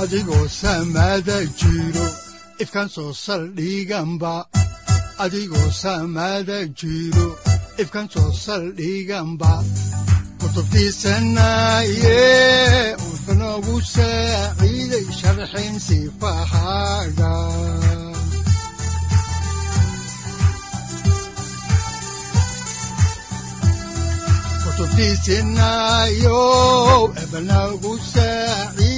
adigoo samaada jiro ifkan soo saldhiganba adigoo samaada jiro ifkan soo saldhiganba kutubtiisanaaye wuxunogu saaciiday sharxin sifahaaga kutubtiisinaayo ebnagu saaciid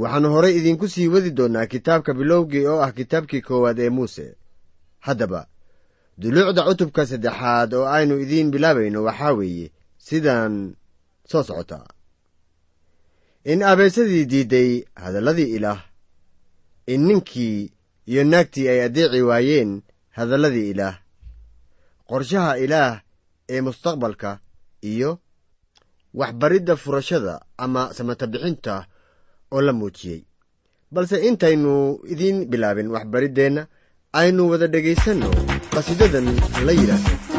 waxaannu horay idinku sii wadi doonnaa kitaabka bilowgii oo ah kitaabkii koowaad ee muuse. Haddaba duluucda cutubka saddexaad oo aynu idiin bilaabayno waxaa weeye sidaan soo socotaa in abeesadii diidday hadalladii ilaah in ninkii iyo naagtii ay addeeci waayeen hadalladii ilaah qorshaha ilaah ee mustaqbalka iyo waxbaridda furashada ama samatabixinta oo la muujiyey. Balse intaynu idiin bilaabin waxbariddeenna aynu wada dhegaysanno qhasiidadan la yidhaahdo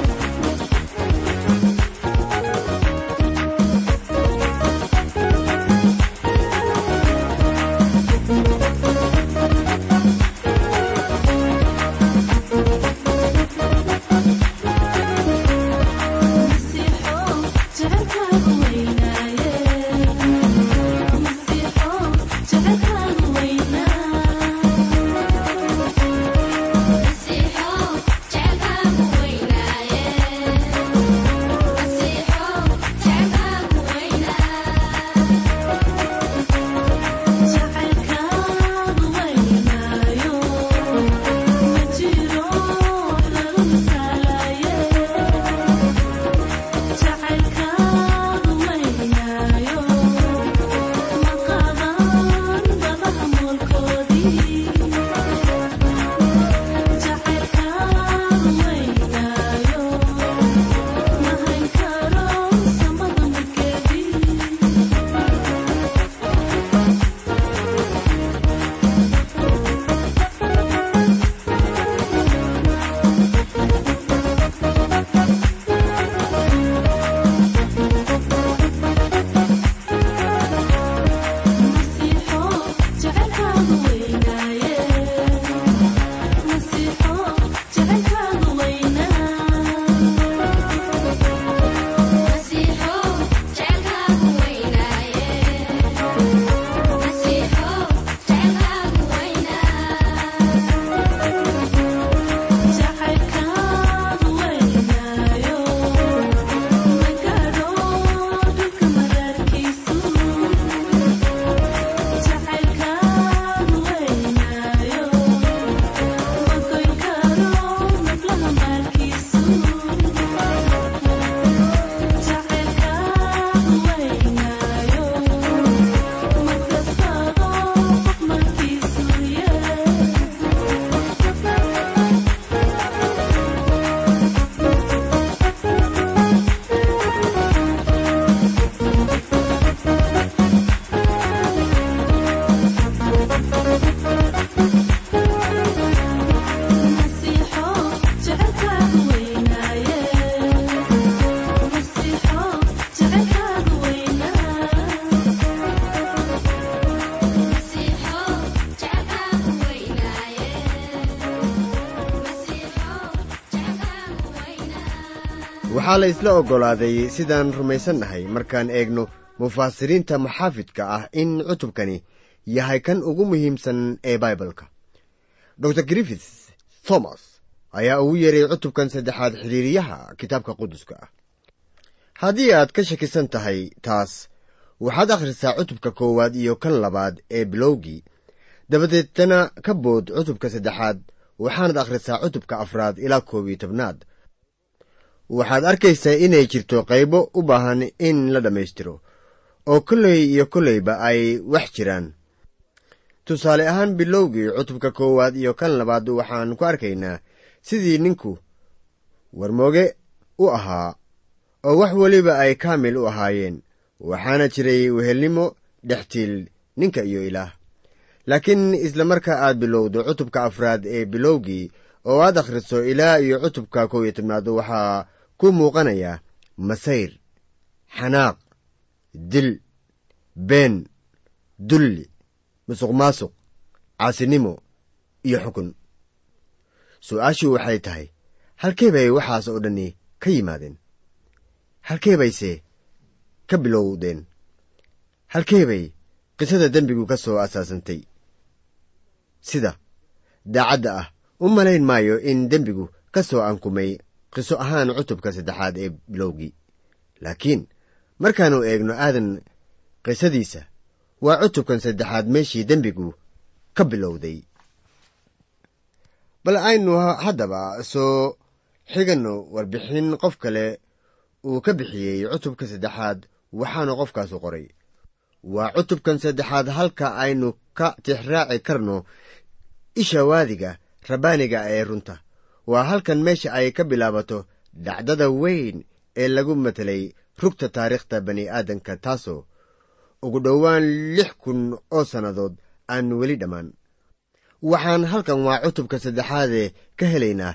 waxaa la isla oggolaaday sidaan rumaysannahay markaan eegno mufaasiriinta maxaafidka ah in cutubkani yahay kan ugu muhiimsan ee baibalka. Dor griffith thomas ayaa ugu yeeray cutubkan saddexaad xidhiiriyaha kitaabka quduska ah. Haddii aad ka shakisan tahay taas waxaad akhrisaa cutubka koowaad iyo kan labaad ee bilowgii. Dabadeedna ka bood cutubka saddexaad waxaanad akhrisaa cutubka afraad ilaa koob iyo tobnaad waxaad arkaysaa inay jirto qaybo u baahan in la dhammaystiro oo kolley iyo kolleyba ay wax jiraan. Tusaale ahaan bilowgii cutubka koowaad iyo kan labaad waxaan ku arkaynaa sidii ninku warmooge u ahaa oo wax weliba ay kaamil u ahaayeen waxaana jiray wehelnimo dhextiil ninka iyo ilaah. Laakiin isla marka aad bilowdo cutubka afraad ee bilowgii oo aad akhriso ilaa iyo cutubka kow iyo tobnaad waxaa ku muuqanaya masayr xanaaq dil been dulli musuq maasuq caasinimo iyo xukun. Su'aashu waxay tahay halkee bay waxaas oo dhani ka yimaadeen? Halkee bayse ka bilowdeen? Halkee bay qisada dembigu ka soo asaasantay? Sida daacadda ah u malayn maayo in dembigu ka soo ankumay qiso ahaan cutubka saddexaad ee bilowgii. Laakiin markaannu eegno aadan qisadiisa waa cutubkan saddexaad meeshii dembigu ka bilowday. Bal aynu haddaba soo xiganno warbixin qof kale uu ka bixiyey cutubka saddexaad waxaanu qofkaasu qoray. Waa cutubkan saddexaad halka aynu ka tixraaci karno isha waadiga rabbaaniga ee runta waa halkan meesha ay ka bilaabato dhacdada weyn ee lagu matelay rugta taariikhda bani aadanka taasoo ugu dhowaan lix kun oo sannadood aan weli dhammaan. Waxaan halkan waa cutubka saddexaadee ka helaynaa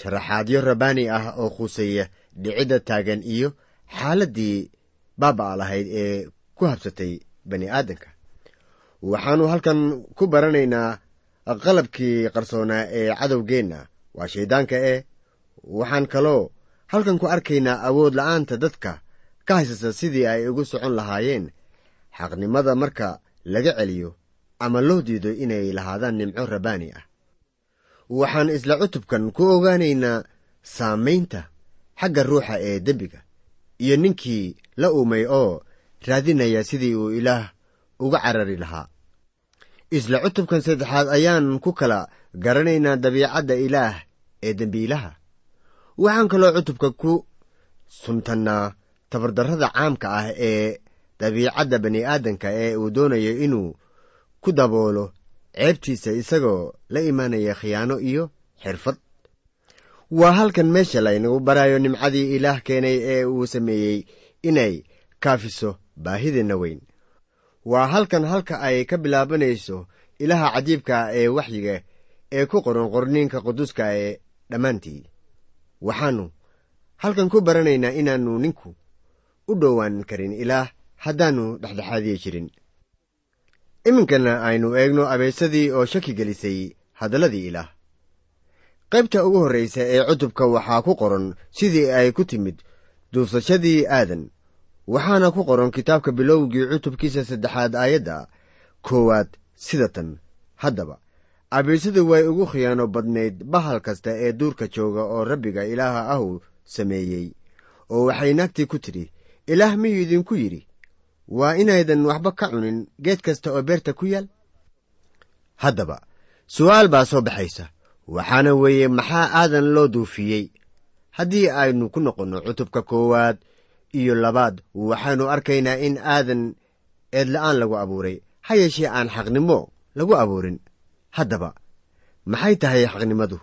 sharaxaadyo rabbaani ah oo khuseeya dhicidda taagan iyo xaaladdii baaba'a lahayd ee ku habsatay bani aadanka waxaannu halkan ku baranaynaa qalabkii qarsoonaa ee cadowgeenna waa shayddaanka eh? Waxaan kaloo halkan ku arkaynaa awood la'aanta dadka ka haysata sidii ay ugu socon lahaayeen. Xaqnimada marka laga celiyo ama loo diido inay lahaadaan nimco rabbaani ah. Waxaan isla cutubkan ku ogaanaynaa saamaynta xagga ruuxa ee dembiga iyo ninkii la uumay oo raadinaya sidii uu ilaah uga carari lahaa. Isla cutubkan saddexaad ayaan ku kala garanaynaa dabiicadda ilaah ee dembiilaha. Waxaan kaloo cutubka ku suntannaa tabardarrada caamka ah ee dabiicadda bani aadanka ee uu doonayo inuu ku daboolo ceebtiisa isagoo la imaanaya khiyaano iyo xirfad. Waa halkan meesha laynagu barayo nimcadii ilaah keenay ee uu sameeyey inay kaafiso baahideenna weyn. Waa halkan halka ay ka bilaabanayso ilaha cajiibka ee waxyiga ee ku qoran qorniinka quduska ee dhammaantii. Waxaannu halkan ku baranaynaa inaannu ninku u dhowaan karin ilaah haddaannu dhexdhexaadiyi jirin. Iminkana aynu eegno abeesadii oo shaki gelisay hadalladii ilaah. Qaybta ugu horraysa ee cutubka waxaa ku qoran sidii ay ku timid duufsashadii aadan waxaana ku qoran kitaabka bilowgii cutubkiisa saddexaad aayadda koowaad sida tan haddaba abeesadu way ugu khiyaano badnayd bahal kasta ee duurka jooga oo rabbiga ilaaha ahu sameeyey oo waxay naagtii ku tidhi ilaah miyuu idinku yidhi? Waa inaydan waxba ka cunin geed kasta oo beerta ku yaal? Haddaba su'aal baa soo baxaysa waxaana weeye maxaa aadan loo duufiyey? Haddii aynu ku noqonno cutubka koowaad iyo labaad waxaynu arkaynaa in aadan eedla'aan lagu abuuray ha yeeshee aan xaqnimo lagu abuurin haddaba. Maxay tahay xaqnimadu?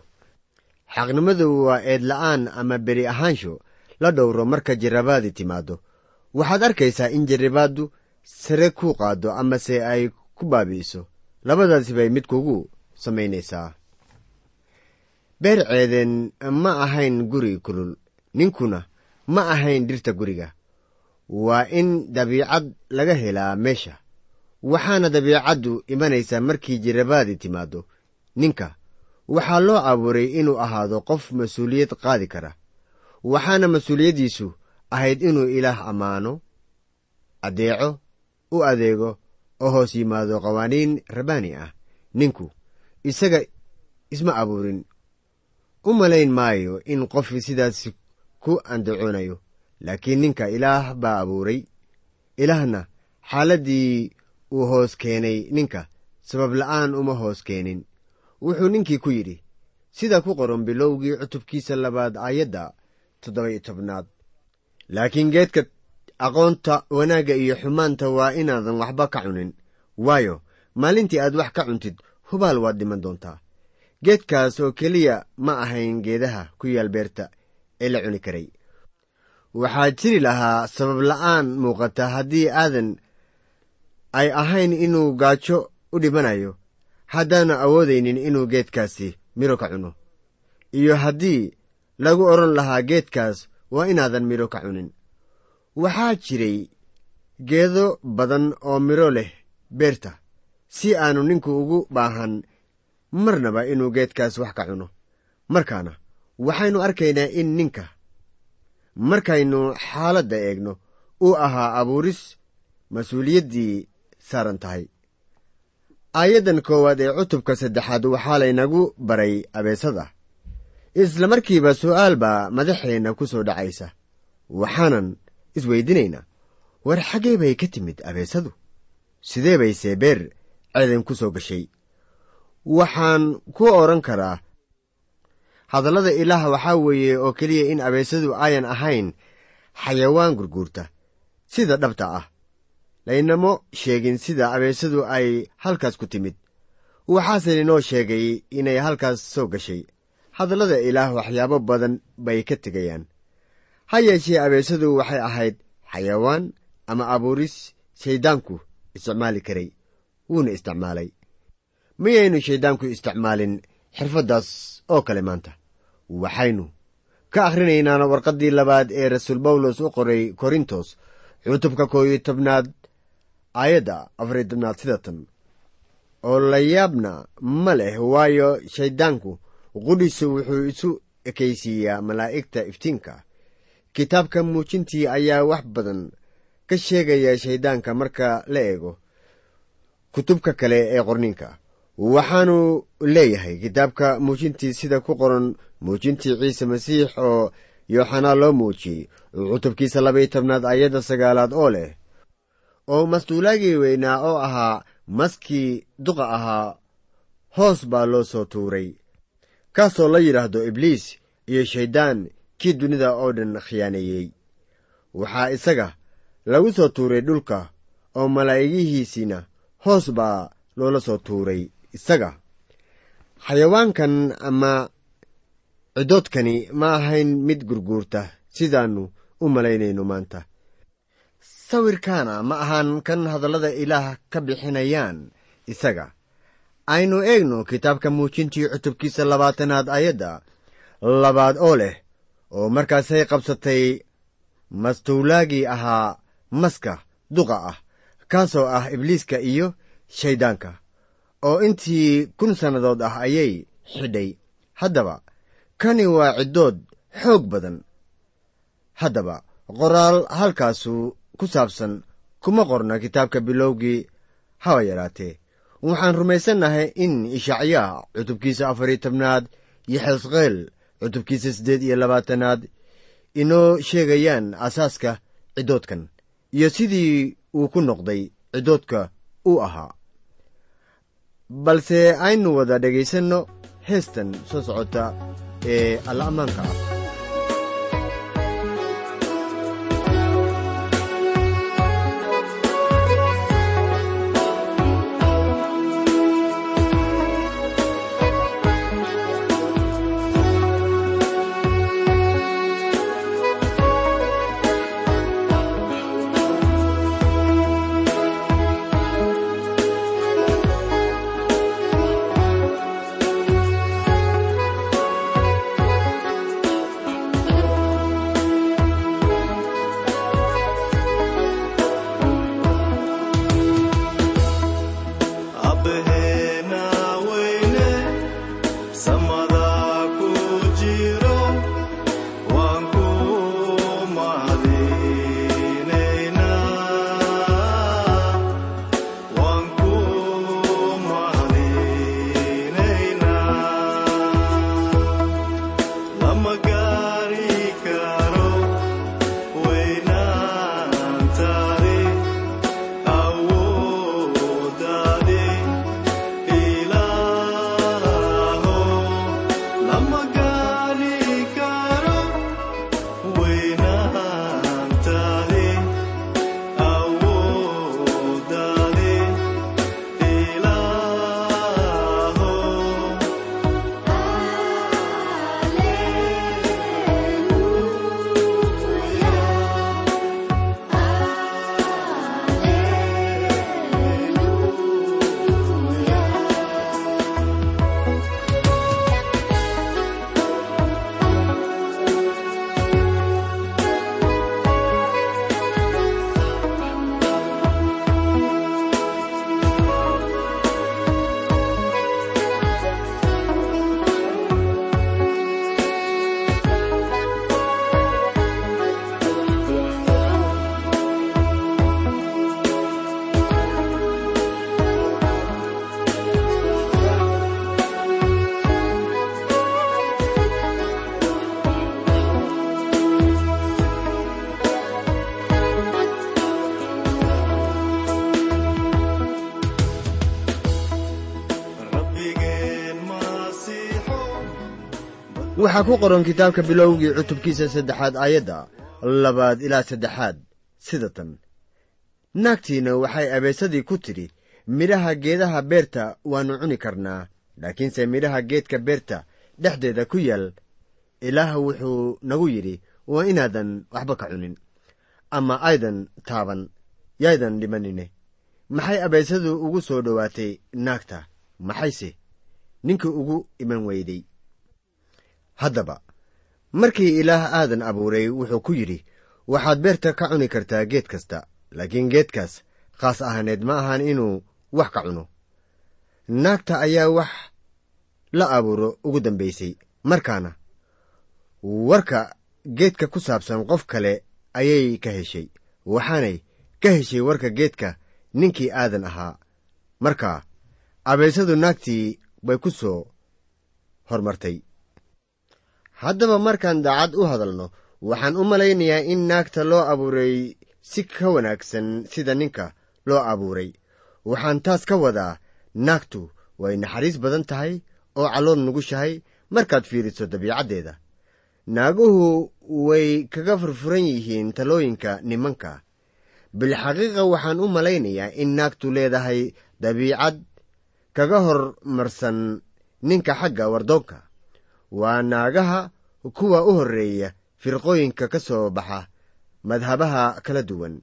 Xaqnimadu waa eedla'aan ama beri ahaansho la dhowro marka jarrabaadii timaaddo. Waxaad arkaysaa in jarribaaddu sare kuu qaaddo amase ay ku baabi'iso. Labadaasi bay mid kugu samaynaysaa. Beer ceedeen ma ahayn guri kulul. Ninkuna ma ahayn dhirta guriga. Waa in dabiicad laga helaa meesha waxaana dabiicaddu imanaysaa markii jarrabaadii timaaddo. Ninka waxaa loo abuuray inuu ahaado qof mas'uuliyad qaadi kara. Waxaana mas'uuliyaddiisu ahayd inuu ilaah ammaano addeeco u adeego oo hoos yimaado qawaaniin rabbaani ah. Ninku isaga isma abuurin. U malayn maayo in qof sidaas ku andacoonayo laakiin ninka ilaah baa abuuray. Ilaahna xaaladdii uu hoos keenay ninka sabab la'aan uma hoos keenin. Wuxuu ninkii ku yidhi sida ku qoran bilowgii cutubkiisa labaad aayadda toddoba-iyo tobnaad. Laakiin geedka aqoonta wanaagga iyo xumaanta waa inaadan waxba ka cunin. Waayo maalintii aad wax ka cuntid hubaal waad dhiman doontaa. Geedkaas oo keliya ma ahayn geedaha ku yaal beerta ee la cuni karay. Waxaa jiri lahaa sabab la'aan muuqata haddii aadan ay ahayn inuu gaajo u dhibanayo. Haddaanu awoodaynin inuu geedkaasi midho ka cuno. Iyo haddii lagu odhan lahaa geedkaas waa inaadan midho ka cunin. Waxaa jiray geedo badan oo midho leh beerta si aanu ninku ugu baahan marnaba inuu geedkaas wax ka cuno. Markaana waxaynu arkaynaa in ninka markaynu xaaladda eegno uu ahaa abuuris mas'uuliyaddii saaran tahay. Aayaddan koowaad ee cutubka saddexaad waxaa laynagu baray abeesada. Isla markiiba su'aal baa madaxeenna ku soo dhacaysa. Waxaanan isweydiinaynaa war xaggee bay ka timid abeesadu? Sidee bay seebeer ceedan ku soo gashay? Waxaan ku odhan karaa hadallada ilaah waxaa weeye oo keliya in abeesadu ayan ahayn xayawaan gurguurta sida dhabta ah laynamo sheegin sida abeesadu ay halkaas ku timid. Waxaase linoo sheegay inay halkaas soo gashay. Hadallada ilaah waxyaabo badan bay ka tegayaan. Ha yeeshee abeesadu waxay ahayd xayawaan ama abuuris shayddaanku isticmaali karay wuuna isticmaalay. Miyaynu shayddaanku isticmaalin xirfaddaas oo kale maanta? Waxaynu ka akhrinaynaan warqaddii labaad ee rasuul bawlos u qoray korintos cutubka koow iyo tobnaad aayadda afariyo tobnaad sida tan oo la yaabna ma leh waayo shayddaanku qudhisu wuxuu isu ekaysiiyaa malaa'igta iftiinka. Kitaabka muujintii ayaa wax badan ka sheegaya shayddaanka marka la eego kutubka kale ee qorninka waxaanu leeyahay kitaabka muujintii sida ku qoran muujintii ciise masiix oo yooxanaa loo muujiyey cutubkiisa labaiyo tobnaad ayadda sagaalaad oo leh oo masduulaagii weynaa oo ahaa maskii duqa ahaa hoos baa loo soo tuuray. Kaasoo la yidhaahdo ibliis iyo shayddaan kii dunida oo dhan khiyaaneeyey waxaa isaga lagu soo tuuray dhulka oo malaa'igihiisiina hoos baa loola soo tuuray. Isaga xayawaankan ama ciddoodkani ma ahayn mid gurguurta sidaannu u malaynayno maanta sawirkaana ma ahaan kan hadallada ilaah ka bixinayaan. Isaga aynu eegno kitaabka muujintii cutubkiisa labaatanaad ayadda labaad oo leh oo markaasay qabsatay mastuulaagii ahaa maska duqa ah kaasoo ah ibliiska iyo shayddaanka oo intii kun sannadood ah ayay xidhay. Haddaba kani waa ciddood xoog badan. Haddaba qoraal halkaasu ku saabsan kuma qorna kitaabka bilowgii haba yaraatee. Waxaan rumaysannahay in ishacyaa cutubkiisa afariyo tobnaad iyo xesqeel cutubkiisa siddeed iyo labaatanaad inoo sheegayaan asaaska ciddoodkan iyo sidii uu ku noqday ciddoodka uu ahaa. Balse aynu wada dhegaysanno heestan soo socota ee alla ammaanka ah waxaa ku qoran kitaabka bilowgii cutubkiisa saddexaad aayadda labaad ilaa saddexaad sida tan. Naagtiinna waxay abeesadii ku tidhi midhaha geedaha beerta waannu cuni karnaa laakiinse midhaha geedka beerta dhexdeeda ku yaal ilaah wuxuu nagu yidhi waa inaadan waxba ka cunin ama aydan taaban yaydan dhimanine maxay abeesadu ugu soo dhowaatay naagta? Maxayse? Ninka ugu iman weyday haddaba markii ilaah aadan abuuray wuxuu ku yidhi waxaad beerta ka cuni kartaa geed kasta laakiin geedkaas khaas ahaaneed ma ahan inuu wax ka cuno. Naagta ayaa wax la abuuro ugu dambaysay markaana warka geedka ku saabsan qof kale ayay ka heshay waxaanay ka heshay warka geedka ninkii aadan ahaa. Markaa abeysadu naagtii bay ku soo hormartay haddaba markaan daacad u hadalno waxaan u malaynayaa in naagta loo abuuray si ka wanaagsan sida ninka loo abuuray. Waxaan taas ka wadaa naagtu way naxariis badan tahay oo calloon nugushahay markaad fiiriso dabiicaddeeda. Naaguhu way kaga furfuran yihiin talooyinka nimanka. Bilxaqiiqa waxaan u malaynayaa in naagtu leedahay dabiicad kaga hormarsan ninka xagga wardoonka waa naagaha kuwa u horreeya firqooyinka ka soo baxa madhabaha kala duwan.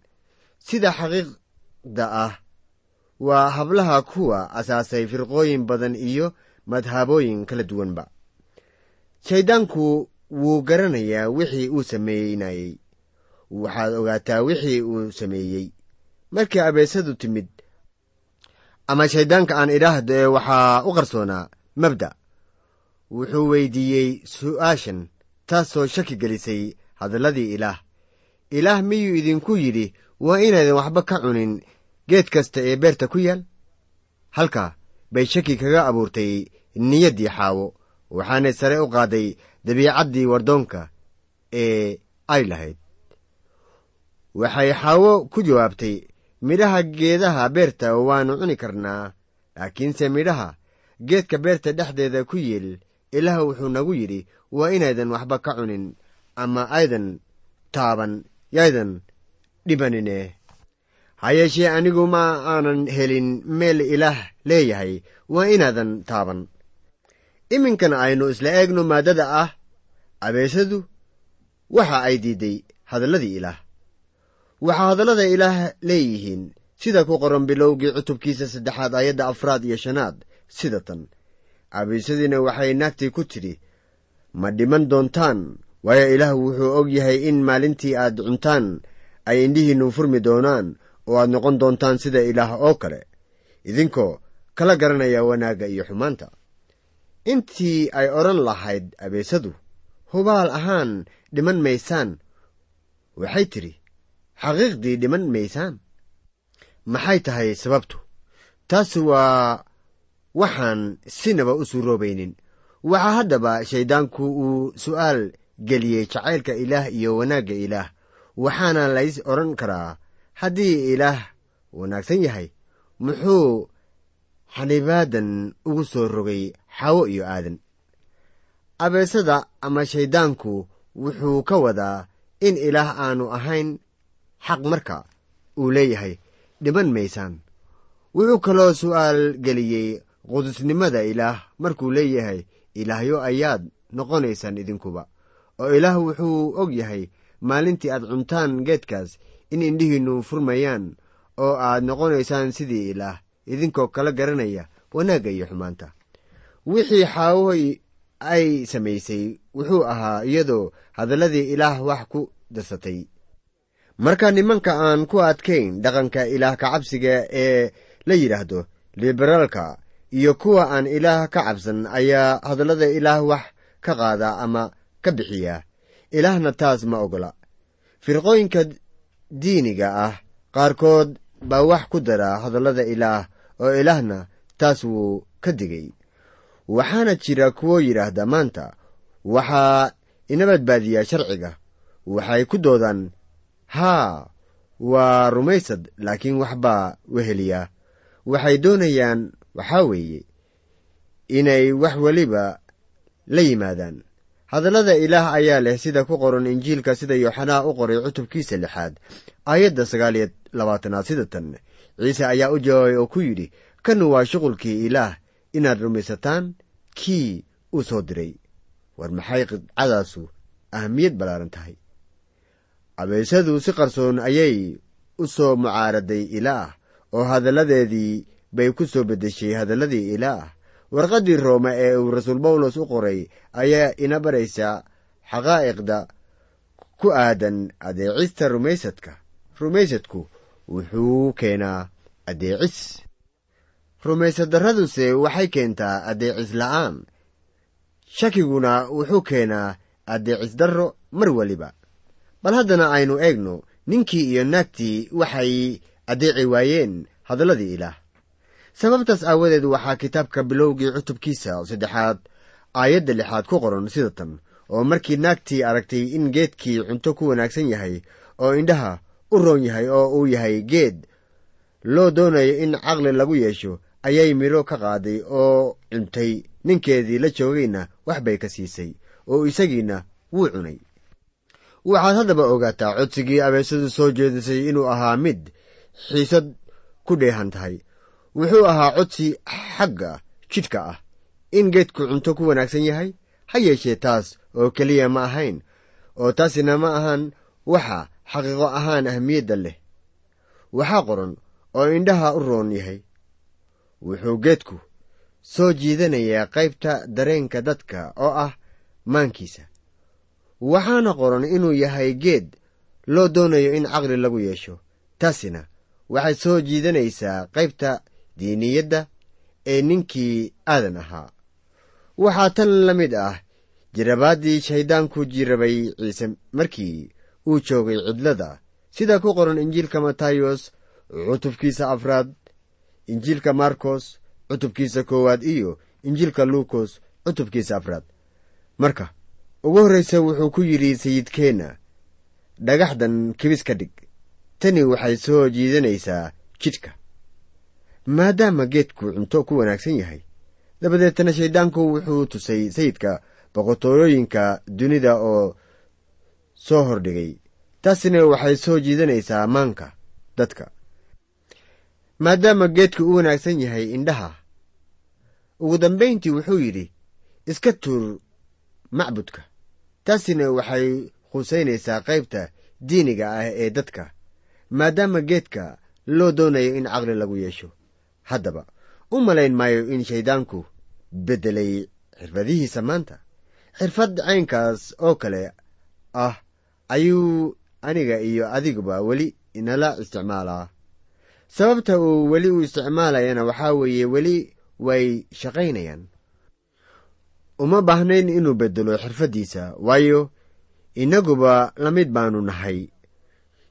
Sida xaqiiqda ah waa hablaha kuwa asaasay firqooyin badan iyo madhabooyin kala duwanba. Shayddaanku wuu garanayaa wixii uu sameynayey. Waxaad ogaataa wixii uu sameeyey. Markii abeesadu timid ama shayddaanka aan idhaahdo ee waxaa u qarsoonaa mabda wuxuu weydiiyey su'aashan taasoo shaki gelisay hadalladii ilaah. Ilaah miyuu idinku yidhi waa inaydan waxba ka cunin geed kasta ee beerta ku yaal? Halkaa bay shaki kaga abuurtay niyaddii xaawo waxaanay sare u qaaday dabiicaddii wardoonka ee ay lahayd. Waxay xaawo ku jawaabtay midhaha geedaha beerta waannu cuni karnaa laakiinse midhaha geedka beerta dhexdeeda ku yeel ilaah wuxuu nagu yidhi waa inaydan waxba ka cunin ama aydan taaban yaydan dhibanine. Ha yeeshee anigu ma aanan helin meel ilaah leeyahay waa inaadan taaban. Iminkana aynu isla eegno maaddada ah abeesadu waxa ay diidday hadalladii ilaah. Waxaa hadallada ilaah leeyihiin sida ku qoran bilowgii cutubkiisa saddexaad aayadda afraad iyo shanaad sida tan abeesadiina waxay naagtii ku tidhi ma dhiman doontaan? Waayo ilaah wuxuu og yahay in maalintii aad cuntaan ay indhihiinnu furmi doonaan oo aad noqon doontaan sida ilaah oo kale. Idinkoo kala garanaya wanaagga iyo xumaanta. Intii ay odhan lahayd abeesadu hubaal ahaan dhiman maysaan? Waxay tidhi xaqiiqdii dhiman maysaan. Maxay tahay sababtu? Taas waa waxaan sinaba u suuroobaynin. Waxaa haddaba shayddaanku uu su'aal geliyey jacaylka ilaah iyo wanaagga ilaah. Waxaana lays odhan karaa haddii ilaah wanaagsan yahay muxuu xanibaadan ugu soo rogay xawo iyo aadan? Abeesada ama shayddaanku wuxuu ka wadaa in ilaah aanu ahayn xaq marka uu leeyahay. Dhiman maysaan. Wuxuu kaloo su'aal geliyey qudusnimada ilaah markuu leeyahay ilaahyo ayaad noqonaysaan idinkuba. Oo ilaah wuxuu og yahay maalintii aad cuntaan geedkaas in indhihiinnu furmayaan oo aad noqonaysaan sidii ilaah idinkoo kala garanaya wanaagga iyo xumaanta. Wixii xaawoy ay samaysay wuxuu ahaa iyadoo hadalladii ilaah wax ku darsatay. Marka nimanka aan ku adkayn dhaqanka ilaah kacabsiga ee la yidhaahdo liberaalka iyo kuwa aan ilaah ka cabsan ayaa hadallada ilaah wax ka qaada ama ka bixiya. Ilaahna taas ma ogola. Firqooyinka diiniga ah qaarkood baa wax ku dara hadallada ilaah oo ilaahna taas wuu ka digay. Waxaana jira kuwo yidhaahda maanta waxaa ina badbaadiyaa sharciga waxay ku doodaan haa waa rumaysad laakiin waxbaa weheliyaa waxay doonayaan waxaa weeye inay wax weliba la yimaadaan. Hadallada ilaah ayaa leh sida ku qoran injiilka sida yooxanaa u qoray cutubkiisa lixaad aayadda sagaal iyo labaatanaad sida tan. Ciise ayaa u jawaabay oo ku yidhi kanu waa shuqulkii ilaah inaad rumaysataan kii uu soo diray. War maxay qidcadaasu ahamiyad ballaaran tahay? Abeysadu si qarsoon ayay u soo mucaaraday ilaah oo hadalladeedii bay ku soo beddeshay hadalladii ilaah. Warqaddii roome ee uu rasuul bawlos u qoray ayaa ina baraysaa xaqaa'iqda ku aadan adeecista rumaysadka. Rumaysadku wuxuu keenaa adeecis. Rumaysaddarraduse waxay keentaa adeecis la'aan. Shakiguna wuxuu keenaa adeecis darro mar weliba bal haddana aynu eegno ninkii iyo naagtii waxay adeeci waayeen hadalladii ilaah sababtaas aawadeed waxaa kitaabka bilowgii cutubkiisa saddexaad aayadda lixaad ku qoran sida tan oo markii naagtii aragtay in geedkii cunto ku wanaagsan yahay oo indhaha u roon yahay oo uu yahay geed loo doonayo in caqli lagu yeesho ayay midho ka qaaday oo cuntay. Ninkeedii la joogayna wax bay ka siisay oo isagiina wuu cunay. Waxaad haddaba ogaataa codsigii abeesadu soo jeedisay inuu ahaa mid xiisad ku dheehan tahay wuxuu ahaa codsi xagga jidhka ah. In geedku cunto ku wanaagsan yahay ha yeeshee taas oo keliya ma ahayn oo taasina ma ahan waxa xaqiiqo ahaan ahmiyadda leh. Waxaa qoran oo indhaha u roon yahay. Wuxuu geedku soo jiidanayaa qaybta dareenka dadka oo ah maankiisa. Waxaana qoran inuu yahay geed loo doonayo in caqli lagu yeesho. Taasina waxay soo jiidanaysaa qaybta diiniyadda ee ninkii aadan ahaa. Waxaa tan la mid ah jirabaaddii shayddaanku jirabay ciise markii uu joogay cidlada sida ku qoran injiilka matayos cutubkiisa afraad injiilka markos cutubkiisa koowaad iyo injiilka luukos cutubkiisa afraad. Marka ugu horraysa wuxuu ku yidhi sayidkeenna dhagaxdan kibis ka dhig. Tani waxay soo jiidanaysaa jidhka maadaama geedku cunto ku wanaagsan yahay. Dabadeetana shayddaanku wuxuu tusay sayidka boqortooyooyinka dunida oo soo hordhigay. Taasina waxay soo jiidanaysaa maanka dadka. Maadaama geedku u wanaagsan yahay indhaha ugu dambayntii wuxuu yidhi iska tuur macbudka. Taasina waxay khusaynaysaa qaybta diiniga ah ee dadka maadaama geedka loo doonayo in caqli lagu yeesho haddaba. U malayn maayo in shayddaanku beddelay xirfadihiisa maanta. Xirfad caynkaas oo kale ah ayuu aniga iyo adiguba weli inala isticmaalaa. Sababta uu weli u isticmaalayana waxaa weeye weli way shaqaynayaan. Uma baahnayn inuu beddelo xirfaddiisa waayo innaguba la mid baannu nahay.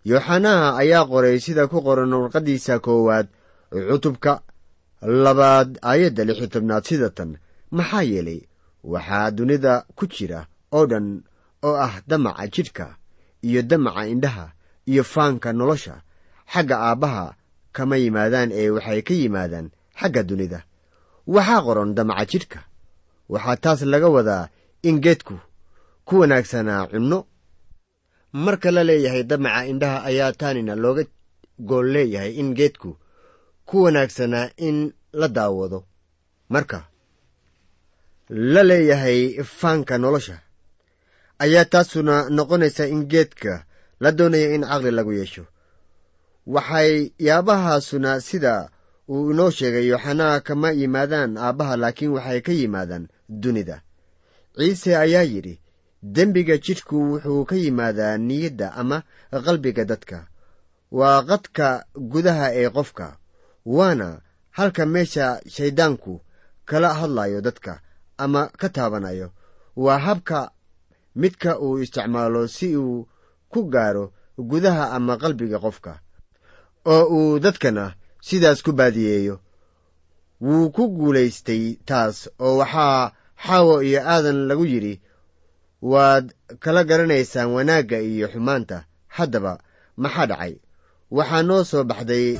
Yooxanaha ayaa qoray sida ku qoran warqaddiisa koowaad cutubka labaad aayadda lix iyo tobnaad sida tan maxaa yeelay waxaa dunida ku jira oo dhan oo ah damaca jidhka iyo damaca indhaha iyo faanka nolosha xagga aabbaha kama yimaadaan ee waxay ka yimaadaan xagga dunida. Waxaa qoran damaca jidhka. Waxaa taas laga wadaa in geedku ku wanaagsanaa cunno. Marka la leeyahay damaca indhaha ayaa taanina looga gool leeyahay in geedku ku wanaagsanaa in la daawado. Marka la leeyahay faanka nolosha ayaa taasuna noqonaysa in geedka la doonaya in caqli lagu yeesho. Waxay yaabahaasuna sida uu inoo sheegay yooxanaa kama yimaadaan aabbaha laakiin waxay ka yimaadaan dunida. Ciise ayaa yidhi dembiga jidhku wuxuu ka yimaadaa niyadda ama qalbiga dadka. Waa qadka gudaha ee qofka waana halka meesha shayddaanku kala hadlayo dadka ama ka taabanayo waa habka midka uu isticmaalo si uu ku gaaro gudaha ama qalbiga qofka oo uu dadkana sidaas ku baadiyeeyo. Wuu ku guulaystay taas oo waxaa xaawo iyo aadan lagu yidhi waad kala garanaysaan wanaagga iyo xumaanta. Haddaba maxaa dhacay? Waxaa noo soo baxday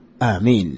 aamiin